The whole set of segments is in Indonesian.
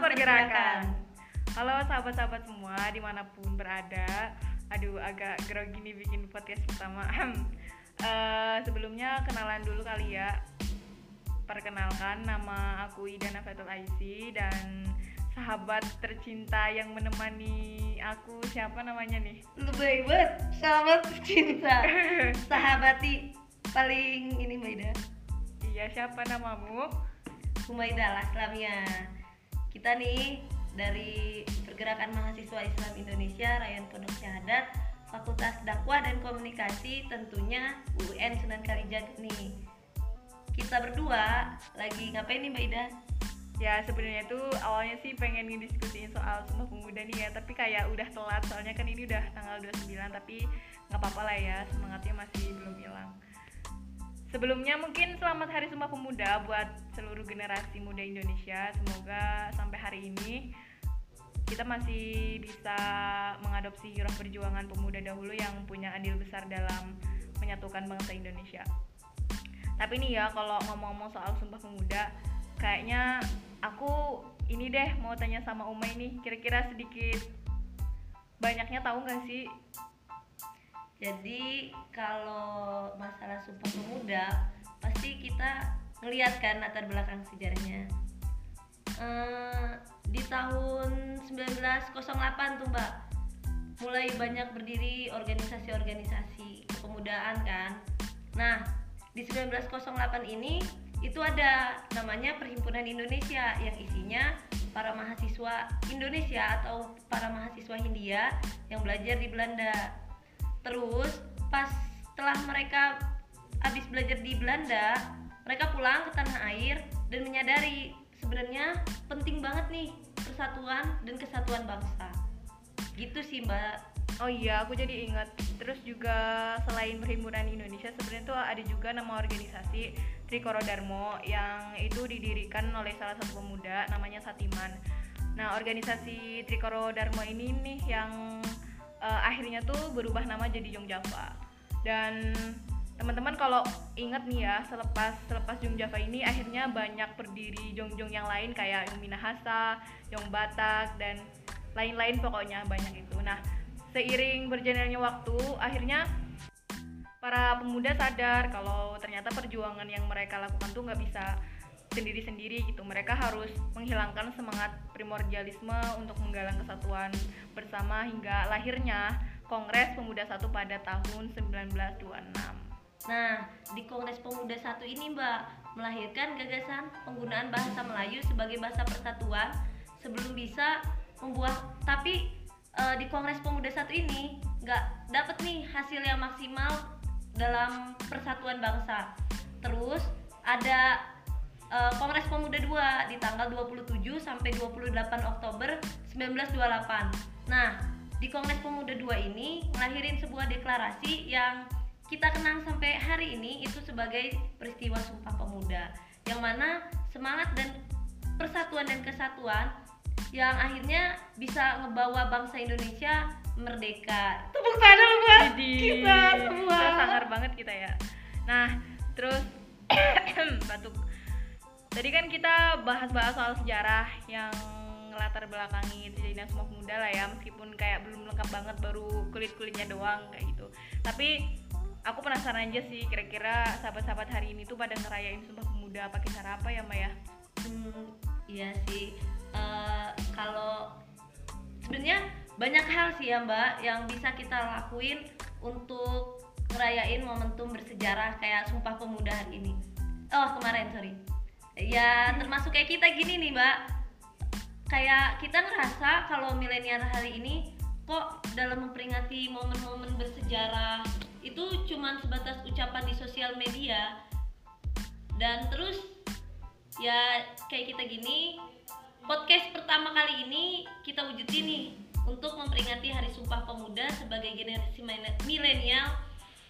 pergerakan. Halo sahabat-sahabat semua di mana pun berada. Aduh agak grogi nih bikin podcast pertama. Eh, sebelumnya kenalan dulu kali ya. Perkenalkan nama aku Ida Nafatul Aisi dan sahabat tercinta yang menemani aku siapa namanya nih? Lu baik banget, sahabat cinta. Sahabati paling ini Maida. Iya siapa namamu? Humaida Laslamia. Kita nih dari Pergerakan Mahasiswa Islam Indonesia Rayan Pondok Syahadat Fakultas Dakwah dan Komunikasi tentunya UN Sunan Kalijaga nih. Kita berdua lagi ngapain nih Mbak Ida? Ya sebenarnya tuh awalnya sih pengen ngediskusiin soal Sumpah Pemuda nih ya Tapi kayak udah telat soalnya kan ini udah tanggal 29 Tapi nggak apa-apa lah ya semangatnya masih belum hilang Sebelumnya mungkin selamat Hari Sumpah Pemuda buat seluruh generasi muda Indonesia Semoga sampai hari ini kita masih bisa mengadopsi roh perjuangan pemuda dahulu yang punya andil besar dalam menyatukan bangsa Indonesia. Tapi nih ya kalau ngomong-ngomong soal Sumpah Pemuda, kayaknya aku ini deh mau tanya sama Umay nih, kira-kira sedikit banyaknya tahu nggak sih Jadi kalau masalah Sumpah Pemuda pasti kita ngeliat kan latar belakang sejarahnya. Eh, di tahun 1908 tuh Mbak mulai banyak berdiri organisasi-organisasi kepemudaan kan. Nah, di 1908 ini itu ada namanya Perhimpunan Indonesia yang isinya para mahasiswa Indonesia atau para mahasiswa Hindia yang belajar di Belanda. Terus pas setelah mereka habis belajar di Belanda, mereka pulang ke tanah air dan menyadari sebenarnya penting banget nih persatuan dan kesatuan bangsa. Gitu sih, Mbak. Oh iya, aku jadi ingat. Terus juga selain Perhimpunan Indonesia, sebenarnya tuh ada juga nama organisasi Trikoro Darmo yang itu didirikan oleh salah satu pemuda namanya Satiman. Nah, organisasi Trikoro Darmo ini nih yang eh, akhirnya tuh berubah nama jadi Jong Java. Dan teman-teman kalau ingat nih ya, selepas selepas Jong Java ini akhirnya banyak berdiri Jong-Jong yang lain kayak Jong Minahasa, Jong Batak dan lain-lain pokoknya banyak itu. Nah, seiring berjalannya waktu, akhirnya para pemuda sadar kalau ternyata perjuangan yang mereka lakukan tuh nggak bisa sendiri-sendiri gitu. Mereka harus menghilangkan semangat primordialisme untuk menggalang kesatuan bersama hingga lahirnya Kongres Pemuda Satu pada tahun 1926. Nah, di Kongres Pemuda satu ini Mbak melahirkan gagasan penggunaan bahasa Melayu sebagai bahasa persatuan sebelum bisa membuat tapi eh, di Kongres Pemuda satu ini nggak dapet nih hasil yang maksimal dalam persatuan bangsa. Terus ada eh, Kongres Pemuda 2 di tanggal 27 sampai 28 Oktober 1928. Nah, di Kongres Pemuda 2 ini ngelahirin sebuah deklarasi yang kita kenang sampai hari ini itu sebagai peristiwa Sumpah Pemuda yang mana semangat dan persatuan dan kesatuan yang akhirnya bisa ngebawa bangsa Indonesia merdeka. Tepuk tangan lu buat Jadi kita semua. sangar banget kita ya. Nah, terus batuk. Tadi kan kita bahas-bahas soal sejarah yang ngelatar belakangi terjadinya semua pemuda lah ya meskipun kayak belum lengkap banget baru kulit-kulitnya doang kayak gitu. Tapi aku penasaran aja sih kira-kira sahabat-sahabat hari ini tuh pada ngerayain Sumpah Pemuda pakai cara apa ya Maya? Hmm, iya sih. Eh, kalau sebenarnya banyak hal sih ya Mbak yang bisa kita lakuin untuk ngerayain momentum bersejarah kayak Sumpah Pemuda hari ini. Oh kemarin sorry. Ya termasuk kayak kita gini nih Mbak. Kayak kita ngerasa kalau milenial hari ini kok dalam memperingati momen-momen bersejarah itu cuman sebatas ucapan di sosial media dan terus ya kayak kita gini podcast pertama kali ini kita wujudin nih untuk memperingati Hari Sumpah Pemuda sebagai generasi milenial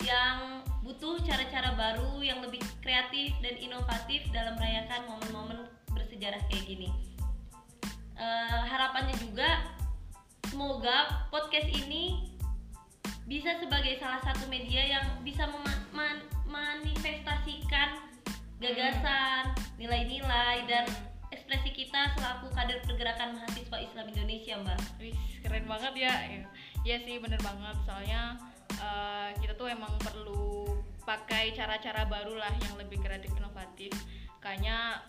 yang butuh cara-cara baru yang lebih kreatif dan inovatif dalam merayakan momen-momen bersejarah kayak gini. Eh, harapannya juga semoga podcast ini bisa sebagai salah satu media yang bisa mema- man- manifestasikan gagasan, nilai-nilai dan ekspresi kita selaku kader pergerakan mahasiswa Islam Indonesia, Mbak? Wih, keren banget ya. Ya, ya sih bener banget. Soalnya uh, kita tuh emang perlu pakai cara-cara baru lah yang lebih kreatif inovatif. Kayaknya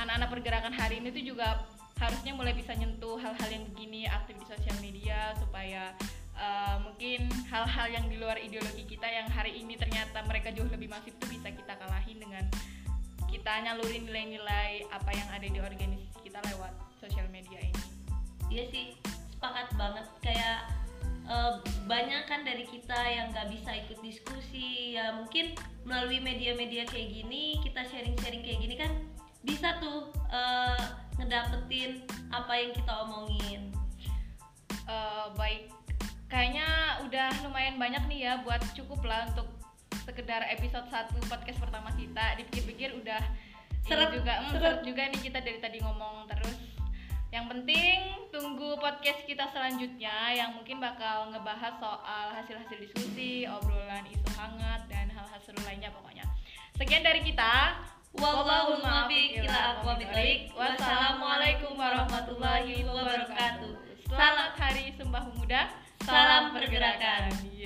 anak-anak pergerakan hari ini tuh juga harusnya mulai bisa nyentuh hal-hal yang begini aktif di sosial media supaya uh, mungkin hal-hal yang di luar ideologi kita yang hari ini ternyata mereka jauh lebih masif tuh bisa kita kalahin dengan kita nyalurin nilai-nilai apa yang ada di organisasi kita lewat sosial media ini. Iya sih, sepakat banget kayak uh, banyak kan dari kita yang nggak bisa ikut diskusi ya mungkin melalui media-media kayak gini kita sharing-sharing kayak gini kan bisa tuh uh, ngedapetin apa yang kita omongin. Uh, baik, kayaknya udah lumayan banyak nih ya buat cukup lah untuk sekedar episode 1 podcast pertama kita. Dipikir-pikir udah seret juga, mm, seret juga nih kita dari tadi ngomong terus. Yang penting tunggu podcast kita selanjutnya yang mungkin bakal ngebahas soal hasil-hasil diskusi, obrolan isu hangat dan hal-hal seru lainnya pokoknya. Sekian dari kita. Wallahul muwaffiq ila Wassalamualaikum warahmatullahi wabarakatuh. Selamat Hari Sumpah Pemuda. Salam pergerakan.